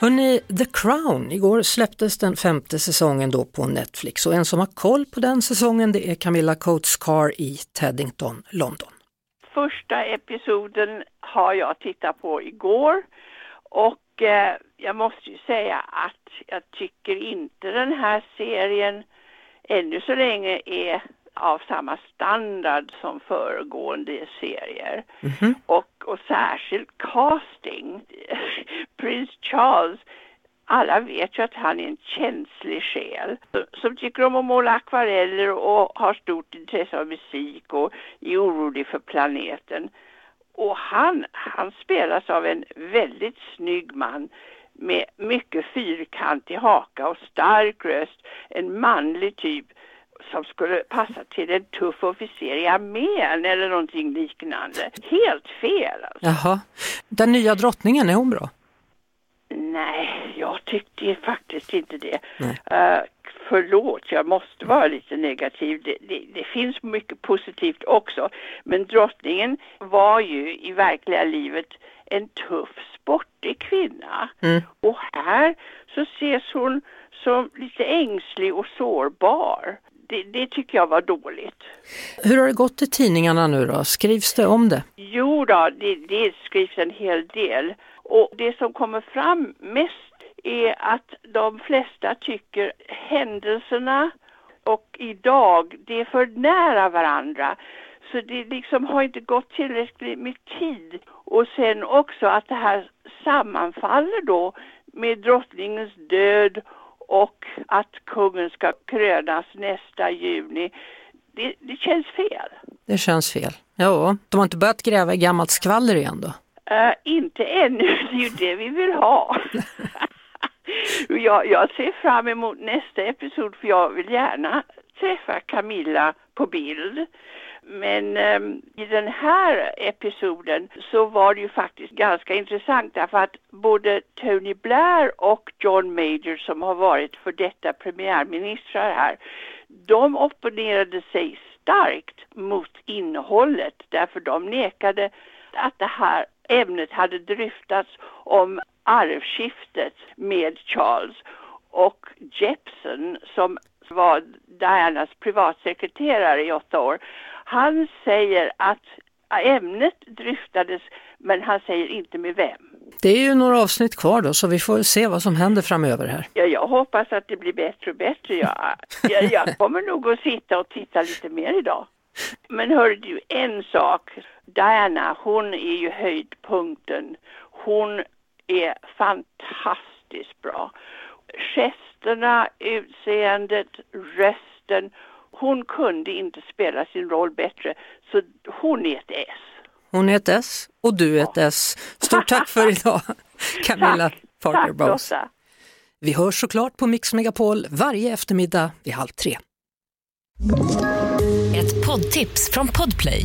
Hörrni, The Crown, igår släpptes den femte säsongen då på Netflix och en som har koll på den säsongen det är Camilla Coates Carr i Teddington, London. Första episoden har jag tittat på igår och eh, jag måste ju säga att jag tycker inte den här serien ännu så länge är av samma standard som föregående serier. Och, och särskilt casting. Prins Charles, alla vet ju att han är en känslig själ som tycker om att måla akvareller och har stort intresse av musik och är orolig för planeten. Och han, han spelas av en väldigt snygg man med mycket fyrkantig haka och stark röst. En manlig typ som skulle passa till en tuff officer i armén eller någonting liknande. Helt fel alltså. Jaha, den nya drottningen, är hon bra? Tyckte faktiskt inte det. Uh, förlåt, jag måste vara lite negativ. Det, det, det finns mycket positivt också. Men drottningen var ju i verkliga livet en tuff, sportig kvinna. Mm. Och här så ses hon som lite ängslig och sårbar. Det, det tycker jag var dåligt. Hur har det gått i tidningarna nu då? Skrivs det om det? Jo då, det, det skrivs en hel del. Och det som kommer fram mest är att de flesta tycker händelserna och idag, det är för nära varandra. Så det liksom har inte gått tillräckligt med tid. Och sen också att det här sammanfaller då med drottningens död och att kungen ska krönas nästa juni. Det, det känns fel. Det känns fel. Ja, de har inte börjat gräva i gammalt skvaller igen då? Eh, inte ännu, det är ju det vi vill ha. jag, jag ser fram emot nästa episod för jag vill gärna träffa Camilla på bild. Men um, i den här episoden så var det ju faktiskt ganska intressant därför att både Tony Blair och John Major som har varit för detta premiärministrar här, de opponerade sig starkt mot innehållet därför de nekade att det här ämnet hade dryftats om arvskiftet med Charles och Jepson som var Dianas privatsekreterare i åtta år. Han säger att ämnet dryftades men han säger inte med vem. Det är ju några avsnitt kvar då så vi får se vad som händer framöver här. Ja, jag hoppas att det blir bättre och bättre. Jag, jag, jag kommer nog att sitta och titta lite mer idag. Men hör du, en sak. Diana, hon är ju höjdpunkten. Hon är fantastiskt bra. Gesterna, utseendet, rösten. Hon kunde inte spela sin roll bättre. Så hon är ett S. Hon är ett S och du är ett S. Stort tack för idag Camilla Parker Bowles. Vi hörs såklart på Mix Megapol varje eftermiddag vid halv tre. Ett poddtips från Podplay.